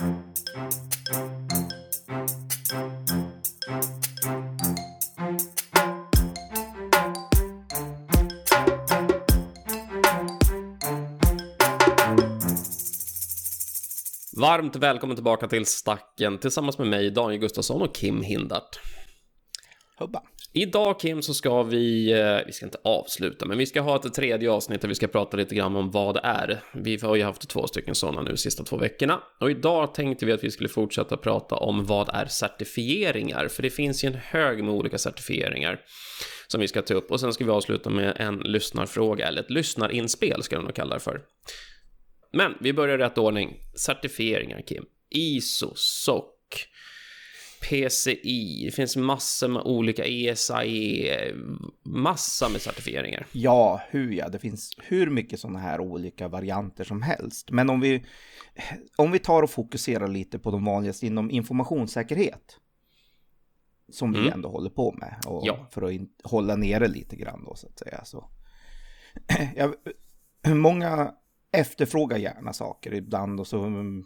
Varmt välkommen tillbaka till Stacken tillsammans med mig, Daniel Gustafsson och Kim Hindart. Hubba. Idag Kim så ska vi, eh, vi ska inte avsluta, men vi ska ha ett tredje avsnitt där vi ska prata lite grann om vad det är. Vi har ju haft två stycken sådana nu de sista två veckorna. Och idag tänkte vi att vi skulle fortsätta prata om vad är certifieringar, för det finns ju en hög med olika certifieringar som vi ska ta upp. Och sen ska vi avsluta med en lyssnarfråga, eller ett lyssnarinspel ska jag nog kalla det för. Men vi börjar i rätt ordning. Certifieringar, Kim. ISO, SOC, PCI, det finns massor med olika ESAE, massa med certifieringar. Ja, hur ja, det finns hur mycket sådana här olika varianter som helst. Men om vi, om vi tar och fokuserar lite på de vanligaste inom informationssäkerhet. Som mm. vi ändå håller på med. Och ja. För att hålla nere lite grann då så att säga. Så. Ja, många efterfrågar gärna saker ibland och så mm,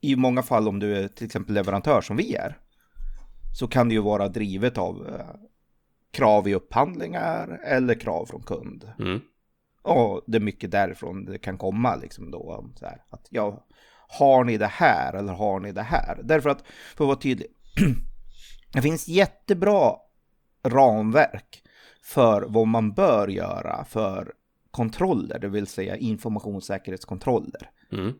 i många fall om du är till exempel leverantör som vi är så kan det ju vara drivet av eh, krav i upphandlingar eller krav från kund. Mm. Och det är mycket därifrån det kan komma liksom då. Så här, att ja, har ni det här eller har ni det här? Därför att, för att vara tydlig, det finns jättebra ramverk för vad man bör göra för kontroller, det vill säga informationssäkerhetskontroller. Mm.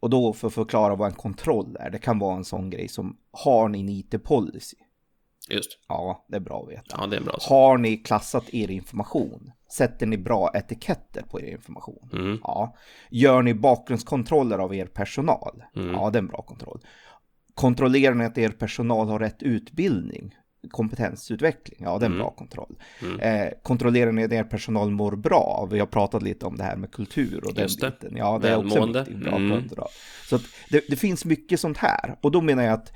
Och då för att förklara vad en kontroll är, det kan vara en sån grej som har ni en IT-policy? Just. Ja, det är bra att veta. Ja, det är bra. Har ni klassat er information? Sätter ni bra etiketter på er information? Mm. Ja. Gör ni bakgrundskontroller av er personal? Mm. Ja, det är en bra kontroll. Kontrollerar ni att er personal har rätt utbildning? Kompetensutveckling, ja det är en mm. bra kontroll. Mm. Eh, kontrollerar ni att er personal mår bra? Vi har pratat lite om det här med kultur och Just den biten. Ja, det är också en bra mm. kontroll. Så det, det, finns mycket sånt här och då menar jag att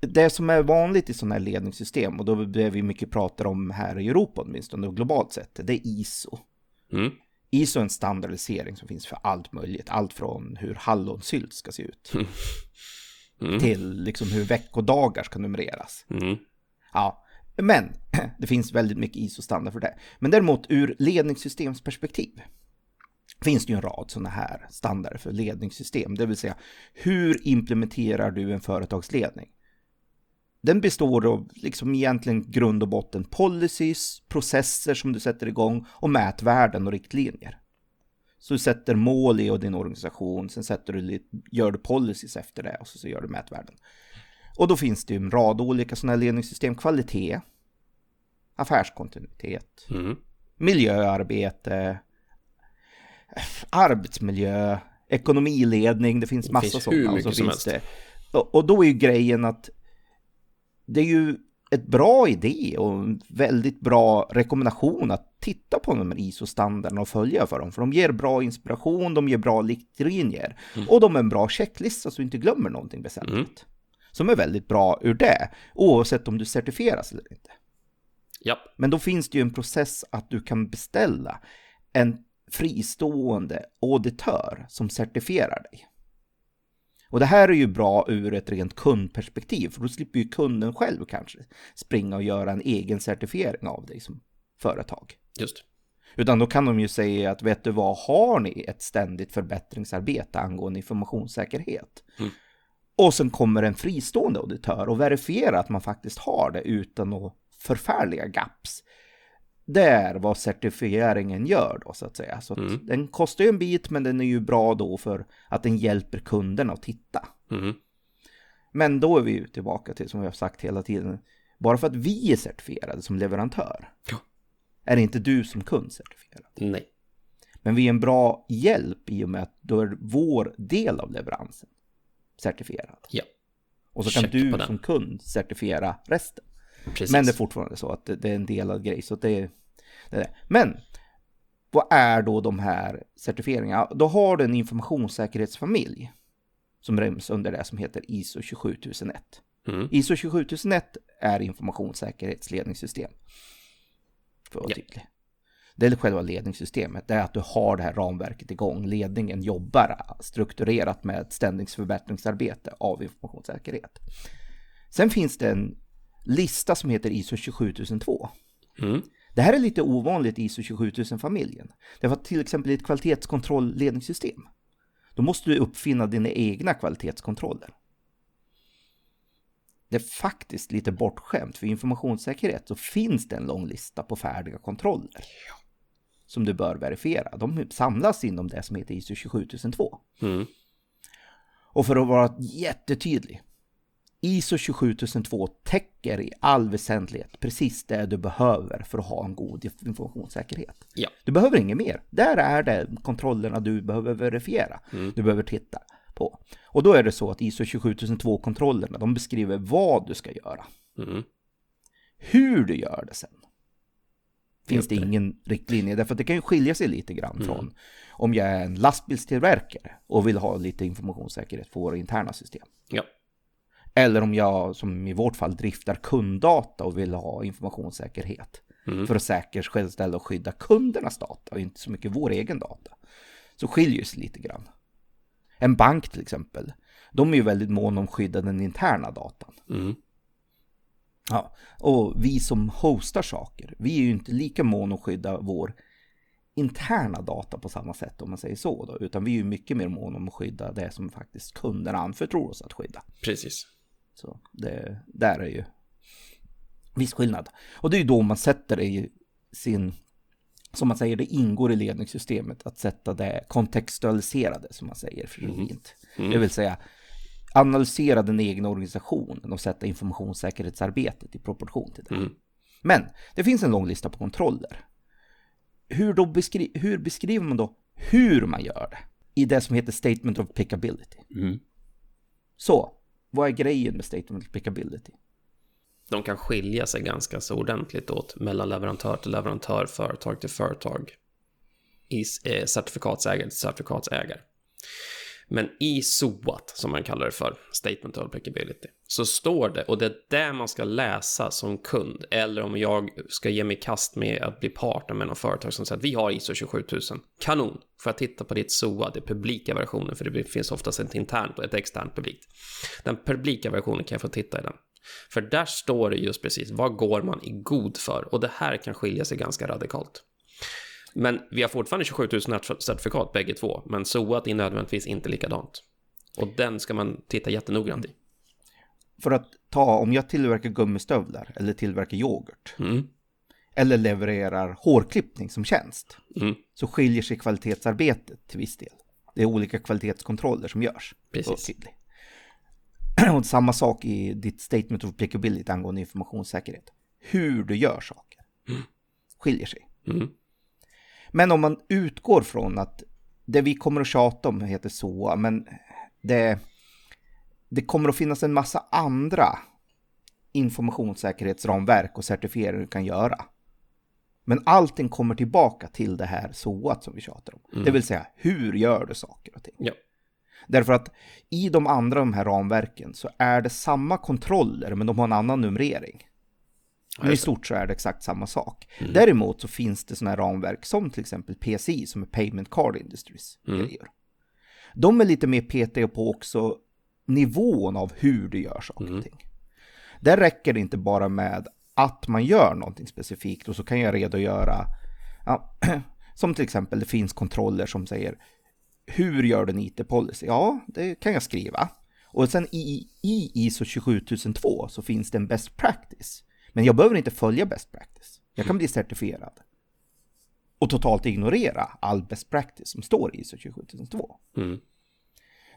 det som är vanligt i sådana här ledningssystem och då det vi mycket pratar om här i Europa åtminstone och globalt sett, det är ISO. Mm. ISO är en standardisering som finns för allt möjligt, allt från hur hallonsylt ska se ut. Mm. Till liksom hur veckodagar ska numreras. Mm. Ja, men det finns väldigt mycket ISO-standard för det. Men däremot ur ledningssystemsperspektiv finns det ju en rad sådana här standarder för ledningssystem. Det vill säga, hur implementerar du en företagsledning? Den består av liksom egentligen grund och botten policies, processer som du sätter igång och mätvärden och riktlinjer. Så du sätter mål i din organisation, sen sätter du, gör du policies efter det och så, så gör du mätvärden. Och då finns det ju en rad olika sådana här ledningssystem. Kvalitet, affärskontinuitet, mm. miljöarbete, arbetsmiljö, ekonomiledning, det finns massa sådana. Hur mycket som helst. Det. Och, och då är ju grejen att det är ju ett bra idé och en väldigt bra rekommendation att titta på de här ISO-standarderna och följa för dem. För de ger bra inspiration, de ger bra riktlinjer mm. och de är en bra checklista så du inte glömmer någonting väsentligt. Mm. Som är väldigt bra ur det, oavsett om du certifieras eller inte. Japp. Men då finns det ju en process att du kan beställa en fristående auditör som certifierar dig. Och det här är ju bra ur ett rent kundperspektiv, för då slipper ju kunden själv kanske springa och göra en egen certifiering av dig som företag. Just. Utan då kan de ju säga att vet du vad, har ni ett ständigt förbättringsarbete angående informationssäkerhet? Mm. Och sen kommer en fristående auditör och verifierar att man faktiskt har det utan några förfärliga gaps det är vad certifieringen gör då så att säga. Så att mm. den kostar ju en bit men den är ju bra då för att den hjälper kunderna att titta. Mm. Men då är vi ju tillbaka till som vi har sagt hela tiden. Bara för att vi är certifierade som leverantör ja. är inte du som kund certifierad. Nej. Men vi är en bra hjälp i och med att då är vår del av leveransen certifierad. Ja. Och så kan Check du som kund certifiera resten. Precis. Men det är fortfarande så att det är en del av grej. Så det det är det. Men vad är då de här certifieringarna? Då har du en informationssäkerhetsfamilj som ryms under det som heter ISO 27001. Mm. ISO 27001 är informationssäkerhetsledningssystem. För att vara yeah. tydlig. det är själva ledningssystemet, det är att du har det här ramverket igång. Ledningen jobbar strukturerat med ett ständighetsförbättringsarbete av informationssäkerhet. Sen finns det en lista som heter ISO 27002. Mm. Det här är lite ovanligt i ISO 27000-familjen. Det var till exempel ett kvalitetskontrollledningssystem. Då måste du uppfinna dina egna kvalitetskontroller. Det är faktiskt lite bortskämt för informationssäkerhet så finns det en lång lista på färdiga kontroller. Som du bör verifiera. De samlas inom det som heter ISO 27002. Mm. Och för att vara jättetydlig. ISO 27002 täcker i all väsentlighet precis det du behöver för att ha en god informationssäkerhet. Ja. Du behöver inget mer. Där är det kontrollerna du behöver verifiera. Mm. Du behöver titta på. Och då är det så att ISO 27002-kontrollerna, de beskriver vad du ska göra. Mm. Hur du gör det sen. Finns det ingen riktlinje, därför att det kan ju skilja sig lite grann Mm. från om jag är en lastbilstillverkare och vill ha lite informationssäkerhet för våra interna system. Ja. Eller om jag, som i vårt fall, driftar kunddata och vill ha informationssäkerhet. Mm. För att säkerställa och skydda kundernas data och inte så mycket vår egen data. Så skiljer sig lite grann. En bank till exempel, de är ju väldigt måna om att skydda den interna datan. Mm. Ja, och vi som hostar saker, vi är ju inte lika måna att skydda vår interna data på samma sätt om man säger så då, utan vi är ju mycket mer måna om att skydda det som faktiskt kunderna anförtror oss att skydda. Precis. Så det där är ju viss skillnad. Och det är ju då man sätter det i sin, som man säger, det ingår i ledningssystemet att sätta det kontextualiserade som man säger för fint. Mm. Det vill säga analysera den egna organisationen och sätta informationssäkerhetsarbetet i proportion till det. Mm. Men det finns en lång lista på kontroller. Hur, då beskri hur beskriver man då hur man gör det? I det som heter Statement of Pickability. Mm. Så, vad är grejen med Statement of Pickability? De kan skilja sig ganska så ordentligt åt mellan leverantör till leverantör, företag till företag, i eh, certifikatsägare till certifikatsägare. Men i SOAT, som man kallar det för, Statement of Applicability, så står det, och det är det man ska läsa som kund, eller om jag ska ge mig i kast med att bli partner med något företag som säger att vi har ISO 27000, kanon, får jag titta på ditt SOA, det publika versionen, för det finns oftast ett internt och ett externt publikt. Den publika versionen kan jag få titta i den. För där står det just precis, vad går man i god för? Och det här kan skilja sig ganska radikalt. Men vi har fortfarande 27 000 certifikat bägge två, men SOAT är nödvändigtvis inte likadant. Och den ska man titta jättenoggrant i. För att ta, om jag tillverkar gummistövlar eller tillverkar yoghurt Mm, eller levererar hårklippning som tjänst mm, så skiljer sig kvalitetsarbetet till viss del. Det är olika kvalitetskontroller som görs. Precis. Tydligt. Och samma sak i ditt statement of applicability angående informationssäkerhet. Hur du gör saker skiljer sig. Mm, Men om man utgår från att det vi kommer att tjata om heter SOA, men det, det kommer att finnas en massa andra informationssäkerhetsramverk och certifieringar du kan göra. Men allting kommer tillbaka till det här SOA som vi tjatar om. Det vill säga, hur gör du saker och ting? ja, Därför att i de andra de här ramverken så är det samma kontroller, men de har en annan numrering. Men i stort så är det exakt samma sak. Däremot så finns det sådana här ramverk som till exempel PCI som är Payment Card Industries. grejer. De är lite mer petiga på också nivån av hur du gör saker och ting. Där räcker det inte bara med att man gör någonting specifikt och så kan jag redogöra, ja, som till exempel det finns kontroller som säger hur gör du en IT-policy? Ja, det kan jag skriva. Och sen i, i ISO 27002 så finns det en best practice. Men jag behöver inte följa best practice. Jag kan bli certifierad. Och totalt ignorera all best practice som står i ISO 27002. Mm,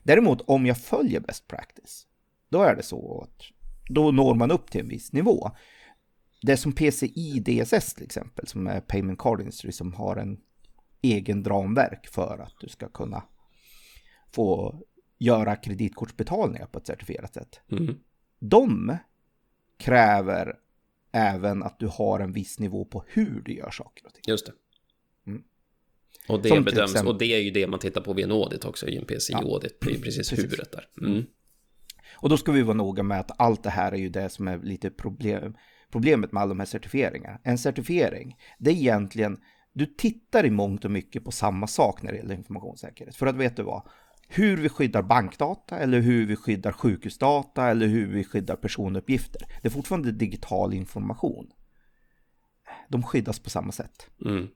Däremot om jag följer best practice, då är det så att då når man upp till en viss nivå. Det är som PCI DSS till exempel, som är Payment Card Industry, som har en egen ramverk för att du ska kunna få göra kreditkortsbetalningar på ett certifierat sätt. mm, De kräver även att du har en viss nivå på hur du gör saker och ting. just det. Mm. Och det Som bedöms, exempel- och det är ju det man tittar på vid en audit också, i en PCI-audit, det är precis precis. huvudet där. Mm, Och då ska vi vara noga med att allt det här är ju det som är lite problem, problemet med alla de här certifieringarna. En certifiering, det är egentligen du tittar i mångt och mycket på samma sak när det gäller informationssäkerhet. För att vet du vad? Hur vi skyddar bankdata eller hur vi skyddar sjukhusdata eller hur vi skyddar personuppgifter. Det är fortfarande digital information. De skyddas på samma sätt. Mm.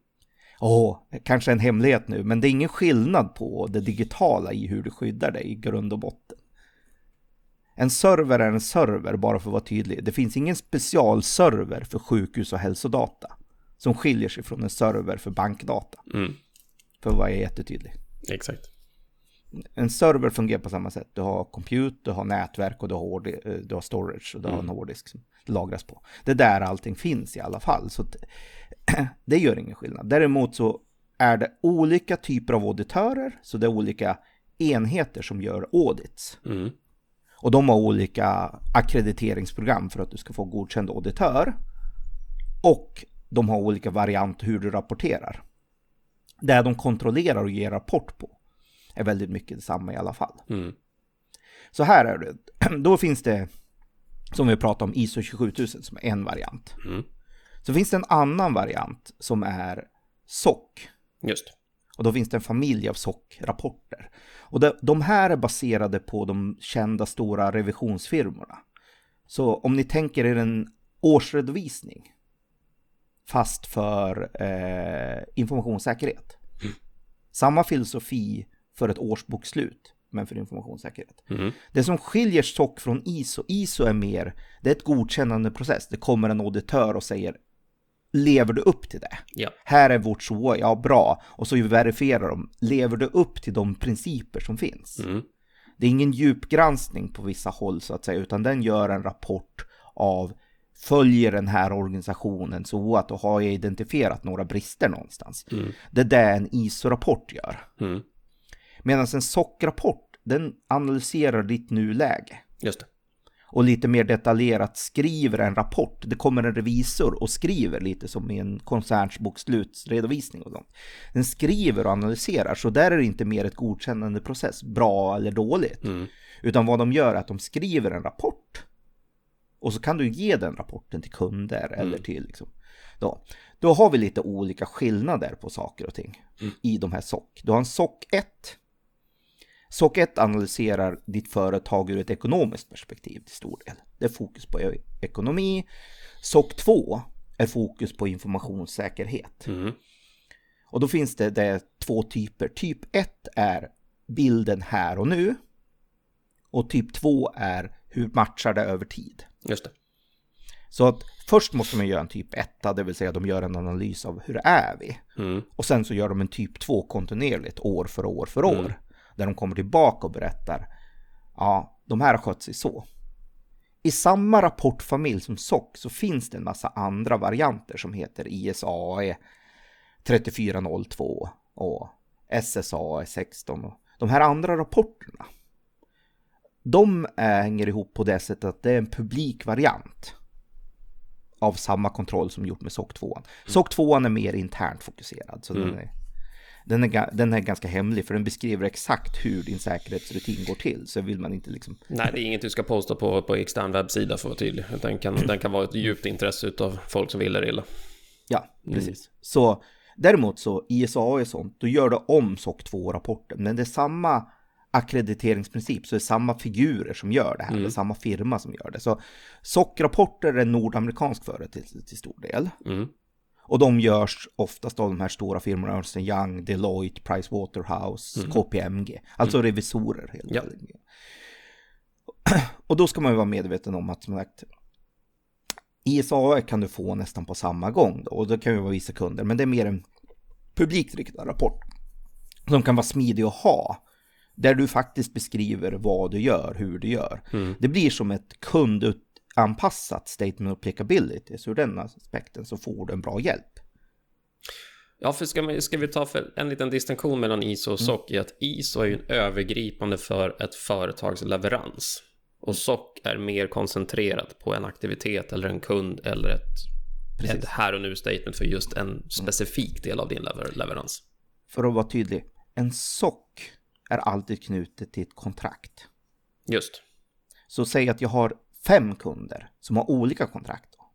Åh, kanske en hemlighet nu, men det är ingen skillnad på det digitala i hur du skyddar det i grund och botten. En server är en server, bara för att vara tydlig. Det finns ingen specialserver för sjukhus och hälsodata som skiljer sig från en server för bankdata. Mm. För att vara jättetydlig. Exakt. En server fungerar på samma sätt. Du har compute, du har nätverk och du har, hård, eh, du har storage och du har en hårddisk som lagras på. Det är där allting finns i alla fall. Så att, det gör ingen skillnad. Däremot så är det olika typer av auditörer, så det är olika enheter som gör audits. Mm. Och de har olika ackrediteringsprogram för att du ska få godkänd auditör. Och de har olika varianter hur du rapporterar. Det de kontrollerar och ger rapport på är väldigt mycket detsamma i alla fall. Mm. Så här är det. Då finns det, som vi pratade om, ISO 27000 som är en variant. Mm. Så finns det en annan variant som är SOC. Just. Och då finns det en familj av SOC-rapporter. Och de, de här är baserade på de kända stora revisionsfirmorna. Så om ni tänker er en årsredovisning fast för eh, informationssäkerhet. Samma filosofi för ett årsbokslut, men för informationssäkerhet. Mm. Det som skiljer SOC från ISO, ISO är mer, det är ett godkännande process. Det kommer en auditör och säger, lever du upp till det? Ja. Här är vårt SOA, ja bra. Och så verifierar de, lever du upp till de principer som finns? Mm. Det är ingen djupgranskning på vissa håll så att säga, utan den gör en rapport av följer den här organisationen så att då har jag identifierat några brister någonstans. Mm. Det är det en ISO-rapport gör. Mm. Medan en SOC-rapport, den analyserar ditt nuläge Just det. och lite mer detaljerat skriver en rapport. Det kommer en revisor och skriver lite som i en koncerns bokslutsredovisning och sånt. Den skriver och analyserar, så där är det inte mer ett godkännande process, bra eller dåligt. Mm. Utan vad de gör är att de skriver en rapport. Och så kan du ge den rapporten till kunder eller till liksom. Då, då har vi lite olika skillnader på saker och ting i de här SOC. Du har en SOC 1. SOC 1 analyserar ditt företag ur ett ekonomiskt perspektiv till stor del. Det är fokus på e- ekonomi. SOC 2 är fokus på informationssäkerhet. Mm. Och då finns det, det är två typer. Typ 1 är bilden här och nu. Och typ 2 är hur matchar det över tid. Just det. Så att först måste man göra en typ 1, det vill säga de gör en analys av hur är vi. Mm. Och sen så gör de en typ 2 kontinuerligt år för år för år. Där de kommer tillbaka och berättar, ja, de här har skött sig så. I samma rapportfamilj som SOC så finns det en massa andra varianter som heter ISAE 3402 och SSAE 16. Och de här andra rapporterna, de eh, hänger ihop på det sättet att det är en publik variant av samma kontroll som gjort med SOC 2. SOC 2 är mer internt fokuserad, så den, är, den, är, den är ganska hemlig för den beskriver exakt hur din säkerhetsrutin går till, så vill man inte liksom Nej, det är inget du ska posta på, på extern webbsida för att vara tydlig. Den kan, den kan vara ett djupt intresse av folk som vill er illa. Ja, precis. Så däremot så ISA och sånt, då gör det om SOC 2-rapporten, men det är samma ackrediteringsprincip, så det är samma figurer som gör det här, det är samma firma som gör det. Så SOC-rapporter är nordamerikansk företeelse till stor del. Mm. Och de görs oftast av de här stora firmorna, Ernst Young, Deloitte, Pricewaterhouse, KPMG, alltså revisorer helt Ja. enkelt. Och då ska man ju vara medveten om att som sagt, ISA kan du få nästan på samma gång då, och det kan ju vara vissa kunder, men det är mer en publikt riktad rapport som kan vara smidig att ha. Där du faktiskt beskriver vad du gör, hur du gör. Det blir som ett kundanpassat statement of applicability, så ur den aspekten så får du en bra hjälp. Ja, för ska, vi, ska vi ta för en liten distinktion mellan ISO och SOC i att ISO är ju en övergripande för ett företags leverans. Och SOC är mer koncentrerat på en aktivitet eller en kund eller ett, ett här och nu statement för just en specifik del av din lever, leverans. För att vara tydlig, en SOC är alltid knutet till ett kontrakt. Just. Så säg att jag har fem kunder som har olika kontrakt. Då.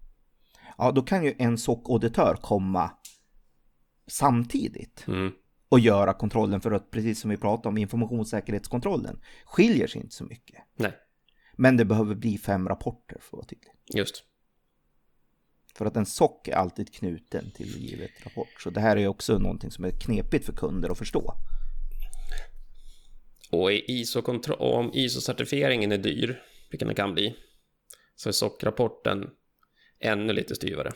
Ja, då kan ju en SOC-auditör komma samtidigt Mm. och göra kontrollen för att precis som vi pratade om informationssäkerhetskontrollen skiljer sig inte så mycket. Nej, Men det behöver bli fem rapporter för att vara tydlig. just. För att en SOC är alltid knuten till givet rapport. Så det här är också någonting som är knepigt för kunder att förstå. Och i ISO-kontro- och om ISO-certifieringen är dyr, vilken den kan bli, så är SOC-rapporten ännu lite styvare.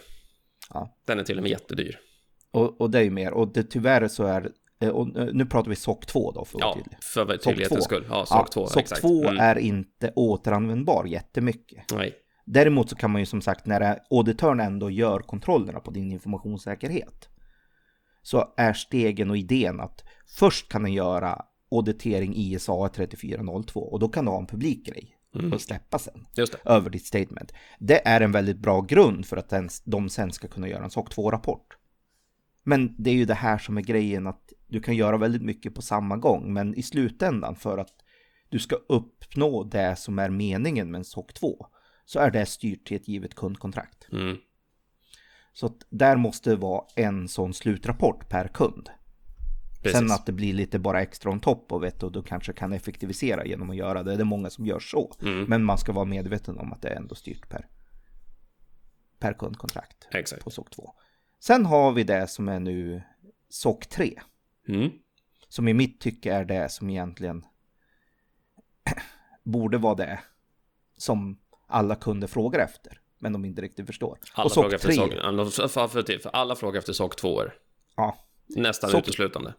Ja. Den är till och med jättedyr. Och, och det är ju mer. Och det, tyvärr så är, eh, och eh, nu pratar vi SOC 2 då för att vara Ja, tydlig. för SOC 2. tydlighetens skull. Ja, SOC 2, SOC exakt. 2 Mm. är inte återanvändbar jättemycket. Nej, Däremot så kan man ju som sagt när auditören ändå gör kontrollerna på din informationssäkerhet så är stegen och idén att först kan den göra auditering ISA 3402 och då kan du ha en publik grej Mm. och släppa sen över ditt statement. Det är en väldigt bra grund för att de sen ska kunna göra en SOC 2-rapport. Men det är ju det här som är grejen att du kan göra väldigt mycket på samma gång men i slutändan för att du ska uppnå det som är meningen med en SOC 2 så är det styrt till ett givet kundkontrakt. Mm. Så där måste det vara en sån slutrapport per kund. Precis. Sen att det blir lite bara extra on top av det och du kanske kan effektivisera genom att göra det. Det är många som gör så. Mm. Men man ska vara medveten om att det är ändå styrt per, per kundkontrakt Exakt. på SOC 2. Sen har vi det som är nu SOC 3. Mm. Som i mitt tycke är det som egentligen borde vara det som alla kunder frågar efter. Men de inte riktigt förstår. Alla och frågar efter 3, SOC, för, för, för, för alla frågar efter SOC 2 ja, Nästan SOC uteslutande.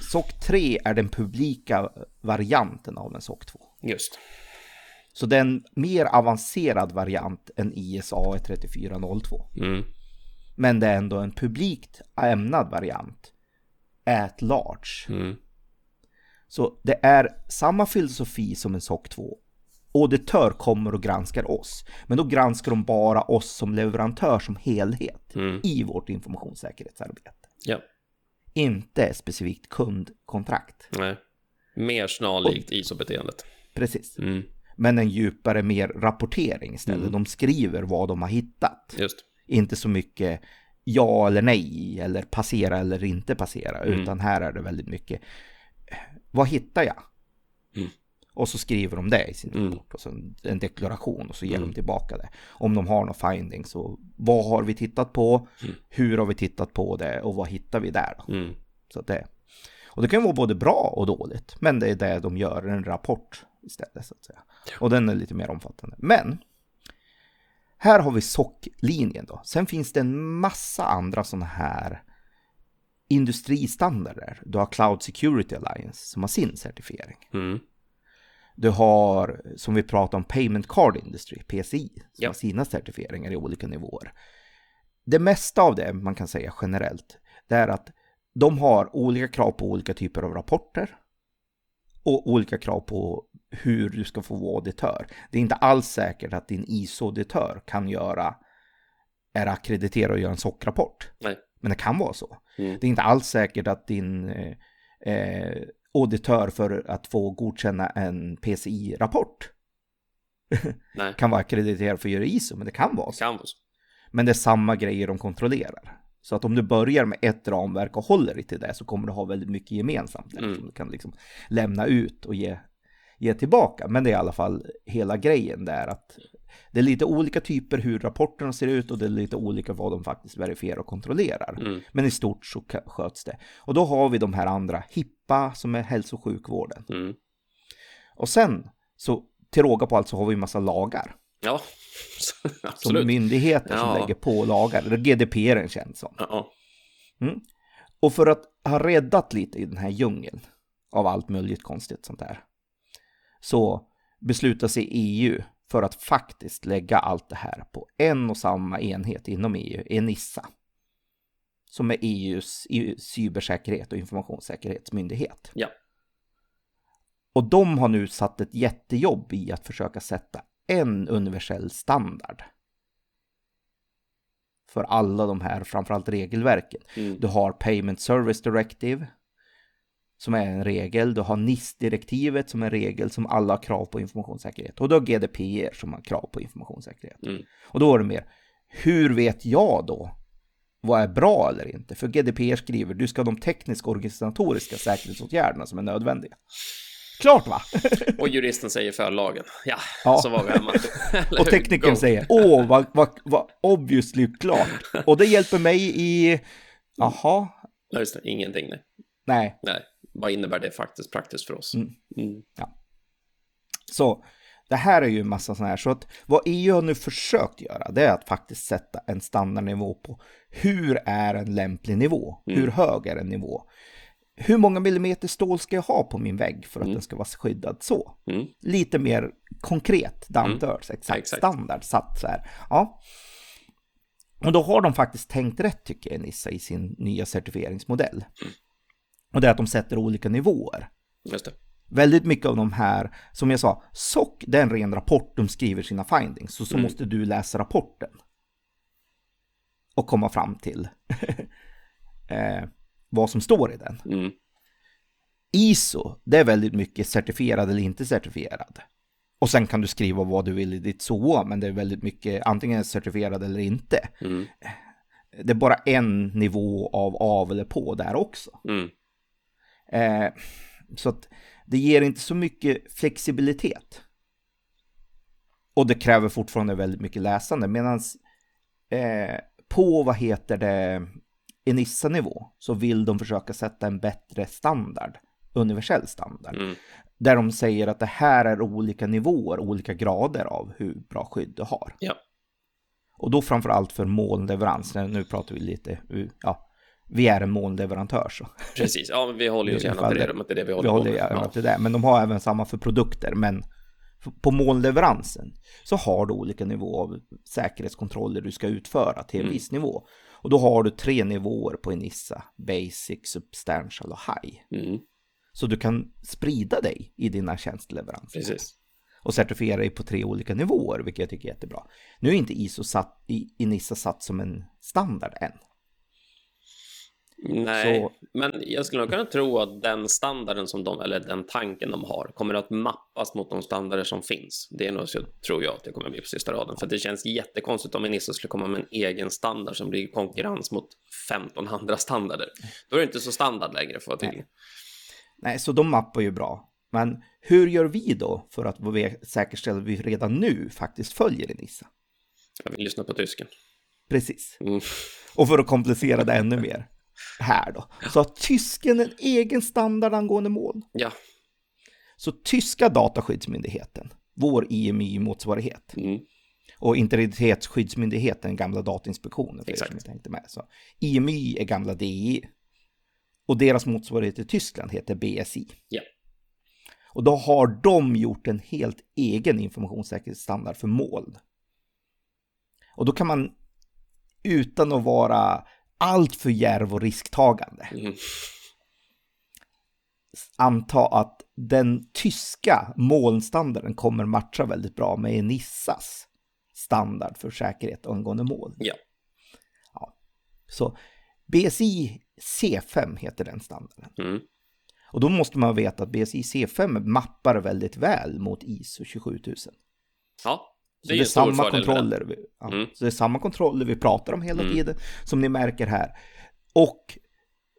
SOC 3 är den publika varianten av en SOC 2. Just. Så det är en mer avancerad variant än ISA 3402. Mm. Men det är ändå en publikt ämnad variant. At large. Mm. Så det är samma filosofi som en SOC 2. Auditör kommer och granskar oss. Men då granskar de bara oss som leverantör som helhet Mm. i vårt informationssäkerhetsarbete. Ja. Inte specifikt kundkontrakt. Nej. Mer snarlikt ISO-beteendet. Precis. Mm. Men en djupare mer rapportering istället. Mm. De skriver vad de har hittat. Just. Inte så mycket ja eller nej eller passera eller inte passera. Mm. Utan här är det väldigt mycket vad hittar jag? Och så skriver de det i sin Mm. rapport och så en, deklaration och så ger Mm. de tillbaka det. Om de har några findings så vad har vi tittat på? Mm. Hur har vi tittat på det och vad hittar vi där då? Mm. Så det, och det kan vara både bra och dåligt. Men det är det de gör, en rapport istället så att säga. Och den är lite mer omfattande. Men här har vi SOC-linjen då. Sen finns det en massa andra sådana här industristandarder. Du har Cloud Security Alliance som har sin certifiering. Mm. Du har, som vi pratade om, Payment Card Industry, PCI, som Ja. har sina certifieringar i olika nivåer. Det mesta av det man kan säga generellt, det är att de har olika krav på olika typer av rapporter och olika krav på hur du ska få vara auditör. Det är inte alls säkert att din ISO-auditör kan göra, är akkrediterad och göra en SOC-rapport. Men det kan vara så. Mm. Det är inte alls säkert att din eh, eh, auditör för att få godkänna en PCI-rapport kan vara akkrediterad för att göra ISO, men det kan vara så. Kan vara så. Men det är samma grejer de kontrollerar. Så att om du börjar med ett ramverk och håller dig till det så kommer du ha väldigt mycket gemensamt. Mm. Som du kan liksom lämna ut och ge, ge tillbaka. Men det är i alla fall hela grejen där att det är lite olika typer hur rapporterna ser ut och det är lite olika vad de faktiskt verifierar och kontrollerar. Mm. Men i stort så sköts det. Och då har vi de här andra, HIPPA som är hälso och sjukvården. Mm. Och sen så till råga på allt så har vi en massa lagar. Ja, Som absolut. myndigheter som Ja. lägger på lagar. Eller GDPR känd som. Ja, Och för att ha räddat lite i den här djungeln av allt möjligt konstigt sånt där. Så beslutar sig EU för att faktiskt lägga allt det här på en och samma enhet inom EU, ENISA. Som är EUs EU cybersäkerhet och informationssäkerhetsmyndighet. Ja. Och de har nu satt ett jättejobb i att försöka sätta en universell standard. För alla de här, framförallt regelverken. Mm. Du har Payment Service Directive som är en regel. Du har NIS-direktivet som är en regel som alla har krav på informationssäkerhet. Och du har GDPR som har krav på informationssäkerhet. Mm. Och då är det mer, hur vet jag då vad är bra eller inte. För GDPR skriver du ska ha de tekniska och organisatoriska säkerhetsåtgärderna som är nödvändiga. Klart va? Och juristen säger för lagen. Ja, Ja. så var vi hemma. Och teknikern säger åh vad, vad, vad obviously klart. Och det hjälper mig i, jaha, Ja, just det. Ingenting, nej. nej. nej. Vad innebär det faktiskt praktiskt för oss? Mm. Mm. Så det här är ju en massa sådana här. Så att vad EU har nu försökt göra det är att faktiskt sätta en standardnivå på hur är en lämplig nivå? Mm. Hur hög är en nivå? Hur många millimeter stål ska jag ha på min vägg för att den ska vara skyddad så? Mm. Lite mer konkret, to earth, exakt, Exakt. standard satt så här. Ja. Och då har de faktiskt tänkt rätt tycker jag, Nissa, i sin nya certifieringsmodell. Och det är att de sätter olika nivåer. Just det. Väldigt mycket av de här, som jag sa, SOC, det är en ren rapport, de skriver sina findings. Så, så Mm. måste du läsa rapporten. Och komma fram till eh, vad som står i den. Mm. ISO, det är väldigt mycket certifierad eller inte certifierad. Och sen kan du skriva vad du vill i ditt SOA, men det är väldigt mycket antingen certifierad eller inte. Mm. Det är bara en nivå av av eller på där också. Mm. Eh, så att det ger inte så mycket flexibilitet. Och det kräver fortfarande väldigt mycket läsande. Medan eh, på, vad heter det, Enissa-nivå så vill de försöka sätta en bättre standard, universell standard. Mm. Där de säger att det här är olika nivåer, olika grader av hur bra skydd du har. Ja. Och då framförallt för molnleverans, nu pratar vi lite, ja, vi är en molnleverantör så. Precis. Ja, men vi håller oss gärna till det, det. det det vi Vi håller på håller med. Ja. till det, men de har även samma för produkter. Men på molnleveransen så har du olika nivåer av säkerhetskontroller du ska utföra till en Mm. viss nivå. Och då har du tre nivåer på Enissa, Basic, Substantial och High. Mm. Så du kan sprida dig i dina tjänsteleveranser. Precis. Och certifiera dig på tre olika nivåer, vilket jag tycker är jättebra. Nu är inte ISO satt, Enissa satt som en standard än. Nej, Så- men jag skulle nog kunna tro att den standarden som de, eller den tanken de har, kommer att mappas mot de standarder som finns. Det är nog så, tror jag, att det kommer bli på sista raden. För det känns jättekonstigt om Enissa skulle komma med en egen standard som blir konkurrens mot 15 andra standarder. Då är det inte så standard längre, för att vara tydlig. Nej, så de mappar ju bra. Men hur gör vi då för att säkerställa att vi redan nu faktiskt följer Enissa? Jag vill lyssna på tysken. Precis. Mm. Och för att komplicera det ännu mer här då. Så har tysken en egen standard angående moln. Ja. Så tyska dataskyddsmyndigheten, vår IMY-motsvarighet, Mm. och integritetsskyddsmyndigheten, gamla Datainspektionen, för Exakt. som tänkte med. Så IMY är gamla DI. Och deras motsvarighet i Tyskland heter BSI. Ja. Och då har de gjort en helt egen informationssäkerhetsstandard för moln. Och då kan man utan att vara allt för djärv och risktagande Mm. anta att den tyska molnstandarden kommer matcha väldigt bra med Enissas standard för säkerhet angående moln. Ja. Ja. Så BSI C5 heter den standarden. Mm. Och då måste man veta att BSI C5 mappar väldigt väl mot ISO 27000. Ja, Så det är det är samma kontroller. Vi, ja, Mm. Så det är samma kontroller vi pratar om hela Mm. tiden, som ni märker här. Och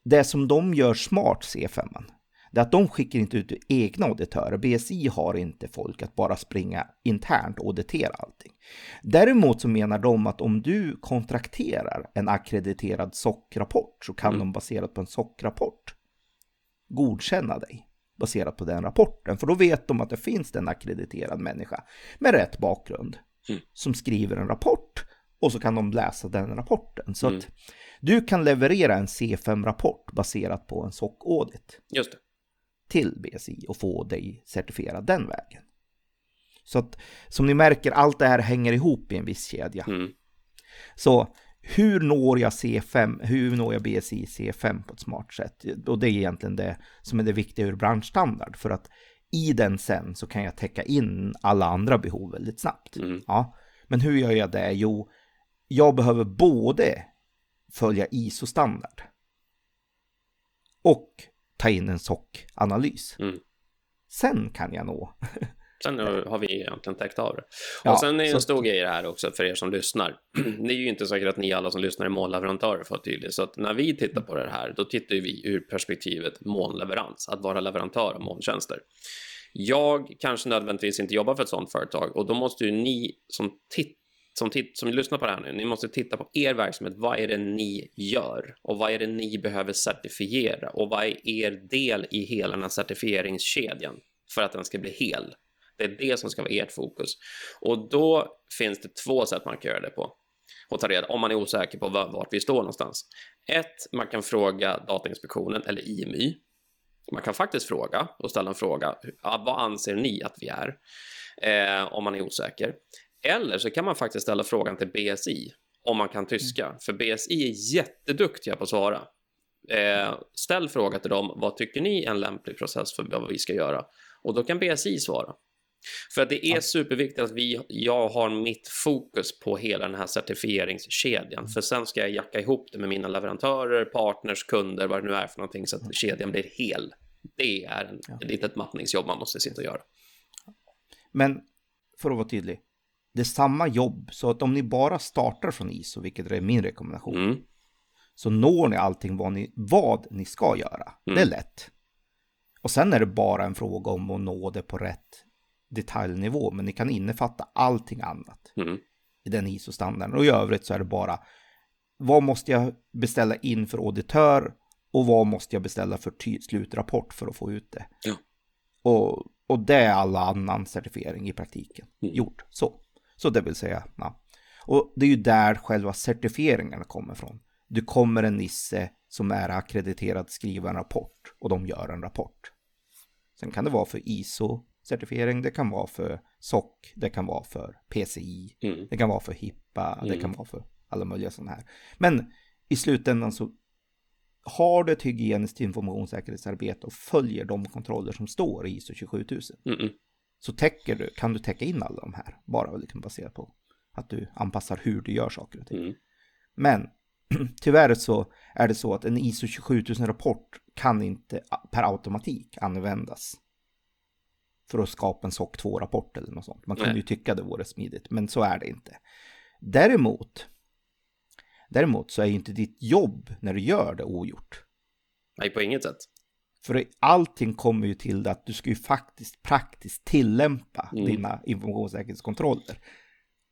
det som de gör smart, C5, det är att de skickar inte ut egna auditörer. BSI har inte folk att bara springa internt och auditera allting. Däremot så menar de att om du kontrakterar en akkrediterad SOC-rapport så kan Mm. de baserat på en SOC-rapport godkänna dig baserat på den rapporten. För då vet de att det finns en akkrediterad människa med rätt bakgrund Mm. som skriver en rapport och så kan de läsa den rapporten. Så Mm. att du kan leverera en C5-rapport baserat på en SOC-audit till BSI och få dig certifierad den vägen. Så att som ni märker, allt det här hänger ihop i en viss kedja. Mm. Så hur når jag C5, hur når jag BSI C5 på ett smart sätt? Och det är egentligen det som är det viktiga ur branschstandard. För att i den sen så kan jag täcka in alla andra behov väldigt snabbt. Mm. Ja, men hur gör jag det? Jo, jag behöver både följa ISO-standard och ta in en SOC-analys. Mm. Sen kan jag nå Sen har vi egentligen täckt av det. Ja, och sen är så- en stor grej det här också för er som lyssnar. Det är ju inte säkert att ni alla som lyssnar är molnleverantörer för att vara. Så att när vi tittar på det här, då tittar vi ur perspektivet molnleverans, att vara leverantör av molntjänster. Jag kanske nödvändigtvis inte jobbar för ett sådant företag och då måste ju ni som titt som, som lyssnar på det här nu, ni måste titta på er verksamhet. Vad är det ni gör? Och vad är det ni behöver certifiera? Och vad är er del i hela den här certifieringskedjan för att den ska bli hel? Det är det som ska vara ert fokus. Och då finns det två sätt man kan göra det på. Och ta reda om man är osäker på var- vart vi står någonstans. Ett, man kan fråga Datainspektionen eller IMY. Man kan faktiskt fråga och ställa en fråga. Vad anser ni att vi är? Eh, om man är osäker. Eller så kan man faktiskt ställa frågan till BSI om man kan tyska. För BSI är jätteduktiga på att svara. Eh, ställ fråga till dem. Vad tycker ni är en lämplig process för vad vi ska göra? Och då kan BSI svara. För att det är superviktigt att vi, jag har mitt fokus på hela den här certifieringskedjan. För sen ska jag jacka ihop det med mina leverantörer, partners, kunder, vad det nu är för någonting så att kedjan blir hel. Det är en, ett litet mappningsjobb man måste sitta och göra. Men för att vara tydlig, det är samma jobb. Så att om ni bara startar från ISO, vilket är min rekommendation, Mm. så når ni allting vad ni, vad ni ska göra. Det är Mm. lätt. Och sen är det bara en fråga om att nå det på rätt detaljnivå, men ni kan innefatta allting annat Mm. i den ISO-standarden. Och i övrigt så är det bara vad måste jag beställa in för auditör och vad måste jag beställa för slutrapport för att få ut det. Ja. Och, och det är alla annan certifiering i praktiken Mm. gjort. Så. så det vill säga, ja. Och det är ju där själva certifieringarna kommer från. Du kommer en Nisse som är akkrediterad skriva en rapport och de gör en rapport. Sen kan det vara för ISO-certifiering, det kan vara för SOC, det kan vara för PCI, Mm. det kan vara för HIPPA, det Mm. kan vara för alla möjliga sådana här. Men i slutändan så har du ett hygieniskt informationssäkerhetsarbete och följer de kontroller som står i ISO 27000 Mm. Mm. så täcker du, kan du täcka in alla de här, bara liksom baserat på att du anpassar hur du gör saker och ting. Mm. Men tyvärr så är det så att en ISO 27000 rapport kan inte per automatik användas för att skapa en SOC 2-rapport eller något sånt. Man kunde ju tycka det vore smidigt, men så är det inte. Däremot, däremot så är ju inte ditt jobb när du gör det ogjort. Nej, på inget sätt. För allting kommer ju till det att du ska ju faktiskt praktiskt tillämpa Mm. dina informationssäkerhetskontroller.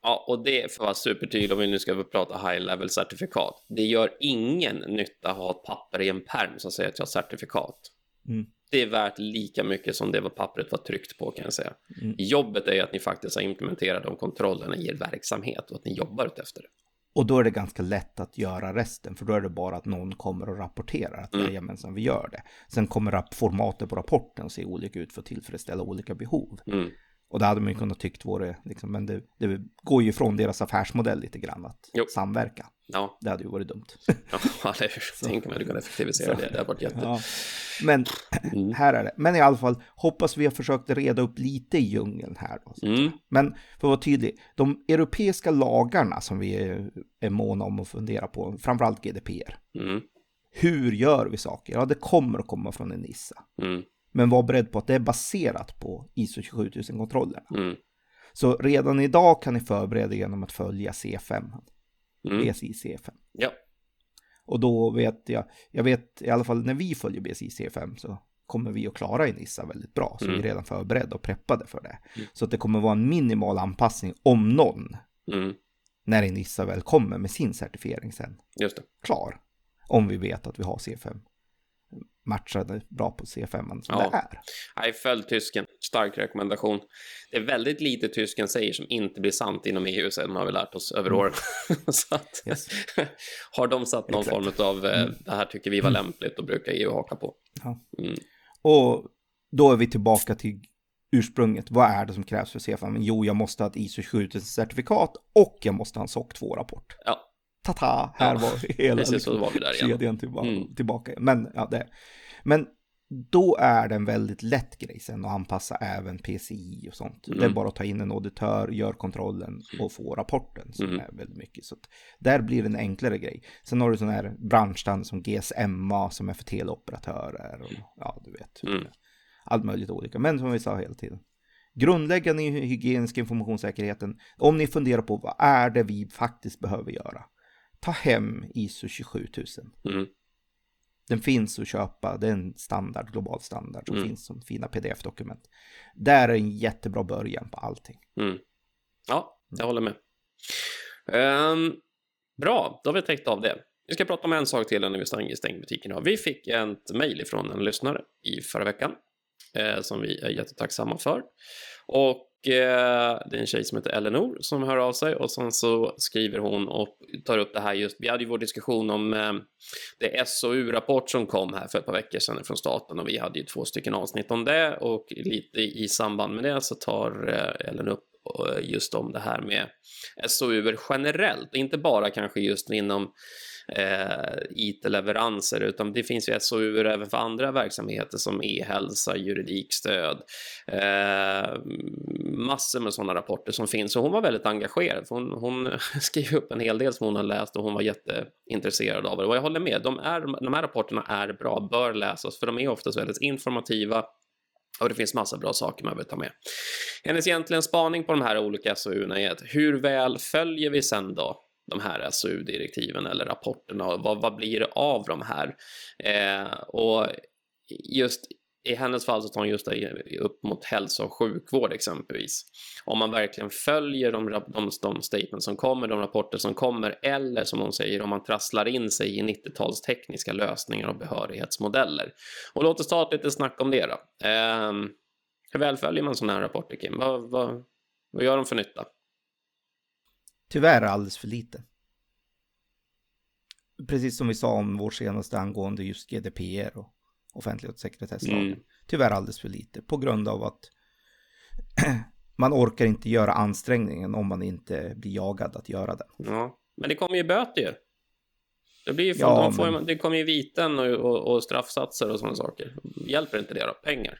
Ja, och det för att vara supertydlig om vi nu ska prata high level certifikat. Det gör ingen nytta att ha ett papper i en perm som säger att jag har certifikat. Mm. Det är värt lika mycket som det var pappret var tryckt på kan jag säga. Mm. Jobbet är ju att ni faktiskt har implementerat de kontrollerna i er verksamhet och att ni jobbar efter det. Och då är det ganska lätt att göra resten, för då är det bara att någon kommer och rapporterar att Mm. jajamensan, vi gör det. Sen kommer formatet på rapporten se olika ut för att tillfredsställa olika behov. Mm. Och det hade man ju kunnat tyckt vore, liksom, men det, det går ju ifrån deras affärsmodell lite grann att Jo. samverka. Ja, Det hade ju varit dumt. ja eller hur? Tänk om jag hade kunnat effektivisera det. Det hade varit jätte... Ja. Men Mm. här är det. Men i alla fall, hoppas vi har försökt reda upp lite i djungeln här. Då. Mm. Men för att vara tydlig, de europeiska lagarna som vi är, är måna om att fundera på, framförallt GDPR. Mm. Hur gör vi saker? Ja, det kommer att komma från en NISA. Mm. Men var beredd på att det är baserat på ISO 27000-kontrollerna. Mm. Så redan idag kan ni förbereda genom att följa C5, Mm. BSI C5. Ja. Och då vet jag, jag vet i alla fall när vi följer BSI C5 så kommer vi att klara i Nissa väldigt bra. Så Mm. vi är redan förberedda och preppade för det. Mm. Så att det kommer vara en minimal anpassning om någon Mm. när Nissa väl kommer med sin certifiering sen Just det. klar. Om vi vet att vi har C5 matchade bra på C5 som Ja. det är. Nej, följ tysken. Stark rekommendation. Det är väldigt lite tysken säger som inte blir sant inom EU, sen har vi lärt oss över åren. Så att, Mm. Yes. har de satt någon form av eh, det här tycker vi var lämpligt, då brukar EU haka på. Ja. Mm. Och då är vi tillbaka till ursprunget. Vad är det som krävs för C5? Men jo, jag måste ha ett ISO 7000-certifikat och jag måste ha en SOC 2-rapport. Ja, Tata, här Ja, var hela precis liksom, var vi där igen. kedjan tillbaka. Mm. tillbaka. Men, ja, det. Men då är det en väldigt lätt grej sen att anpassa även PCI och sånt. Det är Mm. bara att ta in en auditör, gör kontrollen och få rapporten som Mm. är väldigt mycket. Så där blir det en enklare grej. Sen har du sådana här branschstandard som GSMA som är för teleoperatörer och ja, du vet. Mm. Allt möjligt olika. Men som vi sa hela tiden, Grundläggande hygieniska informationssäkerheten, om ni funderar på vad är det vi faktiskt behöver göra, ta hem ISO 27000. Mm. Den finns att köpa, det är en standard, global standard som Mm. finns som fina pdf-dokument. Där är en jättebra början på allting. Mm. Ja, jag håller med. Ehm, bra, då har vi täckt av det. Vi ska prata om en sak till innan vi stänger, butiken. Vi fick ett mejl ifrån en lyssnare i förra veckan eh, som vi är jättetacksamma för. Och eh, det är en tjej som heter Eleanor som hör av sig och sen så skriver hon och tar upp det här just. Vi hade ju vår diskussion om eh, det SOU-rapport som kom här för ett par veckor sedan från staten och vi hade ju två stycken avsnitt om det och lite i samband med det så tar eh, Ellen upp eh, just om det här med SOU generellt, inte bara kanske just inom eh, IT-leveranser, utan det finns ju SOU även för andra verksamheter som e-hälsa, juridikstöd, eh, massor med sådana rapporter som finns. Och hon var väldigt engagerad. Hon, hon skrev upp en hel del som hon har läst och hon var jätteintresserad av det. Och jag håller med, de, är, de här rapporterna är bra, bör läsas, för de är oftast väldigt informativa och det finns massa bra saker man behöver ta med. Hennes egentligen spaning på de här olika SOU-erna är att hur väl följer vi sen då de här SOU-direktiven eller rapporterna och vad, vad blir det av de här? Eh, och just i hennes fall så tar hon just det upp mot hälso och sjukvård exempelvis. Om man verkligen följer de, de, de statements som kommer, de rapporter som kommer, eller som hon säger, om man trasslar in sig i 90-tals tekniska lösningar och behörighetsmodeller. Och låt oss ta ett litet snack om det då. Eh, hur väl följer man sådana här rapporter, Kim? Vad, vad, vad gör de för nytta? Tyvärr alldeles för lite. Precis som vi sa om vår senaste angående just GDPR och offentlighet och sekretesslagen. Mm. Tyvärr alldeles för lite på grund av att man orkar inte göra ansträngningen om man inte blir jagad att göra den. Ja, men det kommer ju böter ju. Det, blir ju Ja, de får, men- det kommer ju viten och, och, och straffsatser och sådana saker. Hjälper inte det då? Pengar?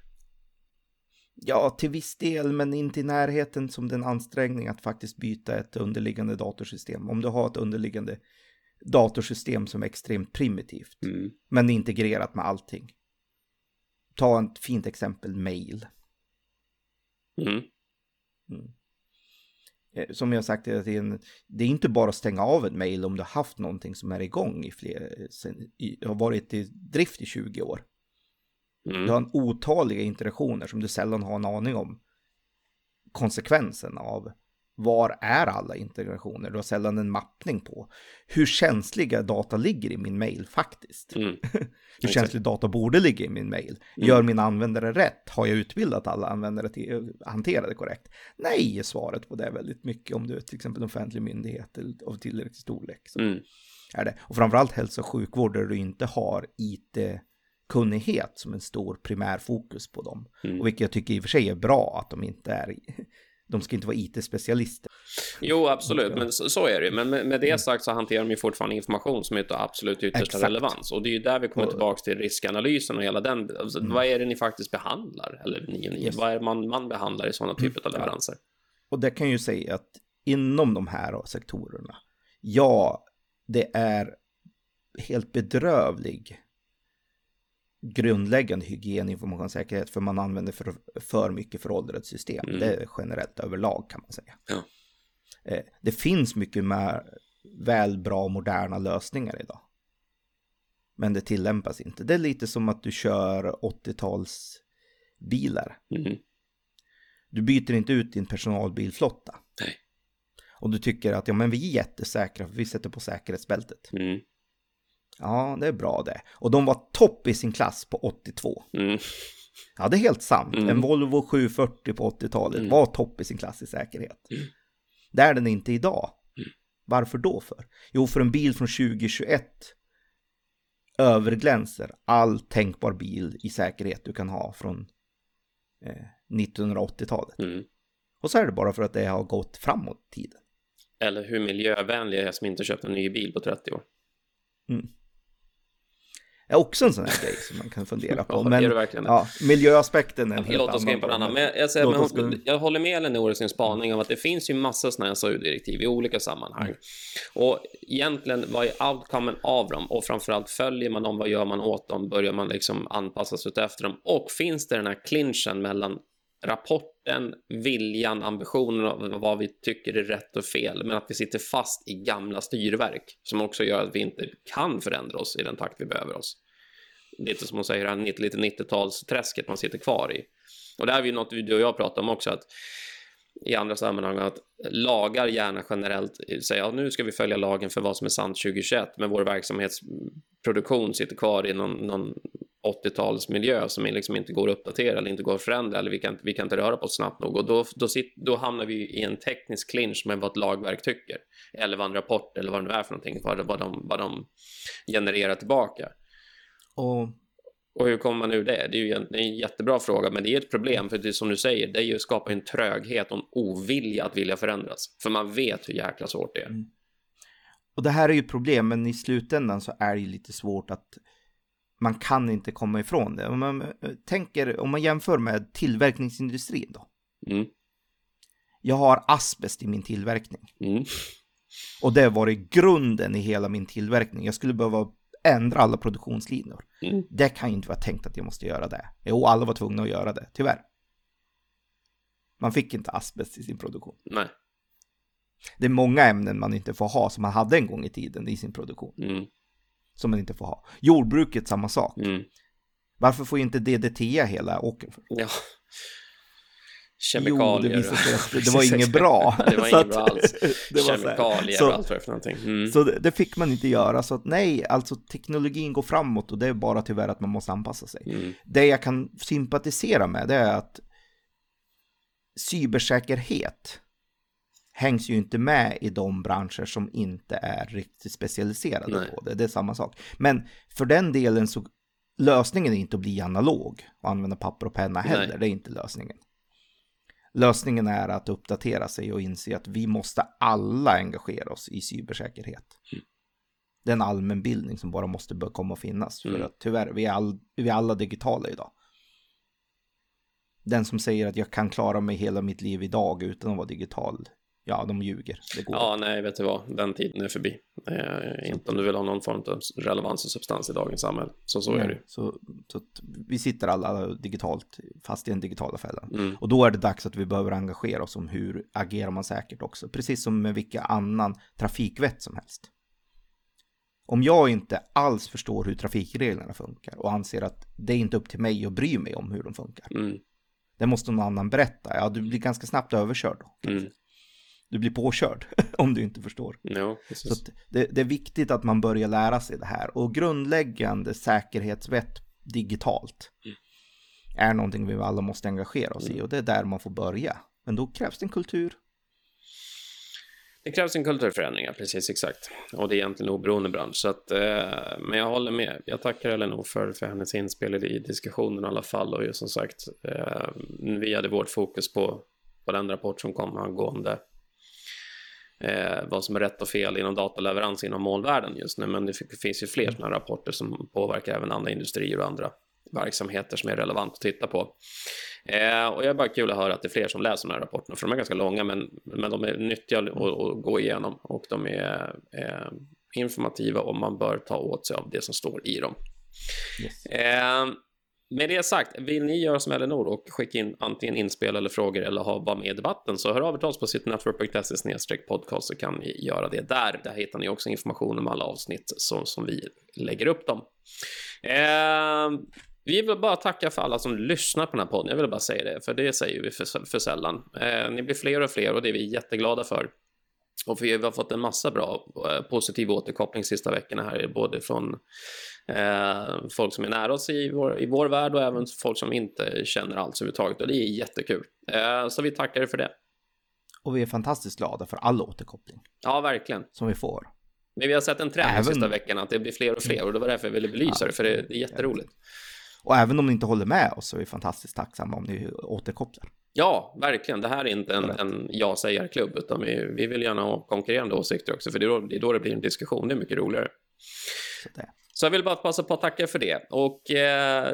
Ja, till viss del, men inte i närheten som den ansträngning att faktiskt byta ett underliggande datorsystem. Om du har ett underliggande datorsystem som är extremt primitivt, Mm. men integrerat med allting. Ta ett fint exempel, mail. Mm. Eh, Som jag sagt hela tiden, det är inte bara att stänga av ett mail om du har haft någonting som är igång i fler, sen, i, har varit i drift i 20 år. Mm. Du har en otaliga interaktioner som du sällan har en aning om konsekvensen av. Var är alla integrationer? Du har sällan en mappning på hur känsliga data ligger i min mail faktiskt. Mm. Hur känslig data borde ligga i min mail. Gör mina användare rätt? Har jag utbildat alla användare till att hantera det korrekt? Nej, är svaret på det väldigt mycket om du är till exempel en offentlig myndighet eller av tillräcklig storlek. Så Mm. är det. Och framförallt hälso och sjukvård där du inte har IT-kunnighet som en stor primärfokus på dem. Mm. Och vilket jag tycker i och för sig är bra att de inte är, de ska inte vara IT-specialister. Jo, absolut, men så, så är det ju. Men med, med det sagt så hanterar de ju fortfarande information som är av absolut yttersta Exakt. relevans. Och det är ju där vi kommer tillbaka till riskanalysen och hela den. Alltså, Vad är det ni faktiskt behandlar? Eller ni, ni, Yes. vad är det man, man behandlar i sådana typer av Ja. leveranser? Och det kan ju säga att inom de här sektorerna, ja, det är helt bedrövlig grundläggande hygien, informationssäkerhet, för man använder för, för mycket föråldrat system. Mm. Det är generellt överlag kan man säga. Ja. Eh, Det finns mycket mer väl bra moderna lösningar idag. Men det tillämpas inte. Det är lite som att du kör 80-tals bilar. Mm. Du byter inte ut din personalbilflotta. Nej. Och du tycker att ja, men vi är jättesäkra för vi sätter på säkerhetsbältet. Mm. Ja, det är bra det. Och de var topp i sin klass på 82. Mm. Ja, det är helt sant. Mm. En Volvo 740 på 80-talet Mm. var topp i sin klass i säkerhet. Mm. Det är den inte idag. Mm. Varför då för? Jo, för en bil från 2021 överglänser all tänkbar bil i säkerhet du kan ha från eh, 1980-talet. Mm. Och så är det bara för att det har gått framåt tiden. Eller hur miljövänlig är jag som inte köpt en ny bil på 30 år? Det är också en sån här grej som man kan fundera på. Ja, det Men är det ja, miljöaspekten är en helt Låt oss gå in på en annan. Men jag, säger, men hon, jag håller med Elinor i sin spaning om att det finns ju massa sådana här SAU-direktiv i olika sammanhang. Mm. Och egentligen, vad är outcomen av dem? Och framförallt, följer man dem? Vad gör man åt dem? Börjar man liksom anpassa sig efter dem? Och finns det den här clinchen mellan rapporten, viljan, ambitionen av vad vi tycker är rätt och fel, men att vi sitter fast i gamla styrverk som också gör att vi inte kan förändra oss i den takt vi behöver oss. Lite som hon säger, lite 90-talsträsket man sitter kvar i. Och det här är ju något du och jag pratar om också, att i andra sammanhang att lagar gärna generellt säger att ja, nu ska vi följa lagen för vad som är sant 2021, men vår verksamhetsproduktion sitter kvar i någon, någon 80-talsmiljö som liksom inte går att uppdatera eller inte går att förändra eller vi kan, vi kan inte röra på oss snabbt nog och då, då, sit, då hamnar vi i en teknisk clinch med vad ett lagverk tycker eller vad en rapport eller vad det nu är för någonting, vad, vad, de, vad de genererar tillbaka. Och och hur kommer man ur det? Det är ju en, en jättebra fråga, men det är ett problem för det är som du säger, det är ju skapar en tröghet och en ovilja att vilja förändras. För man vet hur jäkla svårt det är. Mm. Och det här är ju ett problem, men i slutändan så är det ju lite svårt att man kan inte komma ifrån det. Om man eh, tänker, om man jämför med tillverkningsindustrin då. Mm. Jag har asbest i min tillverkning. Mm. Och det har varit grunden i hela min tillverkning. Jag skulle behöva ändra alla produktionslinjer. Mm. Det kan ju inte vara tänkt att jag måste göra det. Jo, alla var tvungna att göra det, tyvärr. Man fick inte asbest i sin produktion. Nej. Det är många ämnen man inte får ha som man hade en gång i tiden i sin produktion. Mm. Som man inte får ha. Jordbruket samma sak. Mm. Varför får inte DDT hela åkern? Ja. Kemikalier. Jo, det, sig att det var inget bra. det var inget bra alls. Kemikalier så, och allt vad det för någonting. Mm. Så det, det, fick man inte göra. Så att nej, alltså teknologin går framåt och det är bara tyvärr att man måste anpassa sig. Mm. Det jag kan sympatisera med det är att cybersäkerhet hängs ju inte med i de branscher som inte är riktigt specialiserade nej. på det. Det är samma sak. Men för den delen så lösningen är inte att bli analog och använda papper och penna heller. Nej. Det är inte lösningen. Lösningen är att uppdatera sig och inse att vi måste alla engagera oss i cybersäkerhet. Mm. Det är en allmänbildning som bara måste börja komma och finnas. Mm. För att tyvärr, vi är, all, vi är alla digitala idag. Den som säger att jag kan klara mig hela mitt liv idag utan att vara digital ja, de ljuger. Det går. Ja, nej, vet du vad, den tiden är förbi. Eh, inte om du vill ha någon form av relevans och substans i dagens samhälle. Så så nej, är det så, så vi sitter alla digitalt, fast i den digitala fällan. Mm. Och då är det dags att vi behöver engagera oss om hur agerar man säkert också. Precis som med vilka annan trafikvett som helst. Om jag inte alls förstår hur trafikreglerna funkar och anser att det är inte upp till mig att bry mig om hur de funkar. Mm. Det måste någon annan berätta. Ja, du blir ganska snabbt överkörd då. Du blir påkörd om du inte förstår. Ja, så det, det, är viktigt att man börjar lära sig det här och grundläggande säkerhetsvett digitalt mm. är någonting vi alla måste engagera oss mm. i och det är där man får börja. Men då krävs det en kultur. Det krävs en kulturförändring, precis exakt. Och det är egentligen oberoende bransch. Så att, eh, men jag håller med. Jag tackar Elinor för, för hennes inspel i diskussionen i alla fall. Och ju som sagt, eh, vi hade vårt fokus på, på den rapport som kom angående eh, vad som är rätt och fel inom dataleverans inom molnvärlden just nu. Men det finns ju fler sådana rapporter som påverkar även andra industrier och andra verksamheter som är relevant att titta på. Eh, och det är bara kul att höra att det är fler som läser de här rapporterna, för de är ganska långa, men, men de är nyttiga att, att gå igenom och de är eh, informativa och man bör ta åt sig av det som står i dem. Yes. Eh, med det sagt, vill ni göra som Elinor och skicka in antingen inspel eller frågor eller ha, vara med i debatten så hör av er till oss på sitnetwork.se podcast så kan ni göra det där. Där hittar ni också information om alla avsnitt så, som vi lägger upp dem. Eh, vi vill bara tacka för alla som lyssnar på den här podden. Jag vill bara säga det, för det säger vi för, för sällan. Eh, ni blir fler och fler och det är vi jätteglada för. Och vi har fått en massa bra eh, positiv återkoppling sista veckorna här, både från eh, folk som är nära oss i vår, i vår värld och även folk som inte känner alls överhuvudtaget. Och det är jättekul. Eh, så vi tackar er för det. Och vi är fantastiskt glada för all återkoppling. Ja, verkligen. Som vi får. Men vi har sett en trend även... sista veckorna att det blir fler och fler och det var därför jag ville belysa ja, det, för det, det är jätteroligt. Och även om ni inte håller med oss så är vi fantastiskt tacksamma om ni återkopplar. Ja, verkligen. Det här är inte en, en ja-sägarklubb, utan vi, vi vill gärna ha konkurrerande åsikter också, för det är, då, det är då det blir en diskussion. Det är mycket roligare. Så, så jag vill bara passa på att tacka för det. Och eh,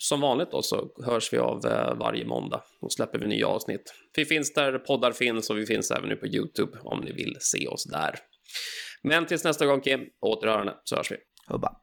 som vanligt då så hörs vi av eh, varje måndag. Då släpper vi nya avsnitt. Vi finns där poddar finns och vi finns även nu på YouTube om ni vill se oss där. Men tills nästa gång Kim, återhörande så hörs vi. Hubba.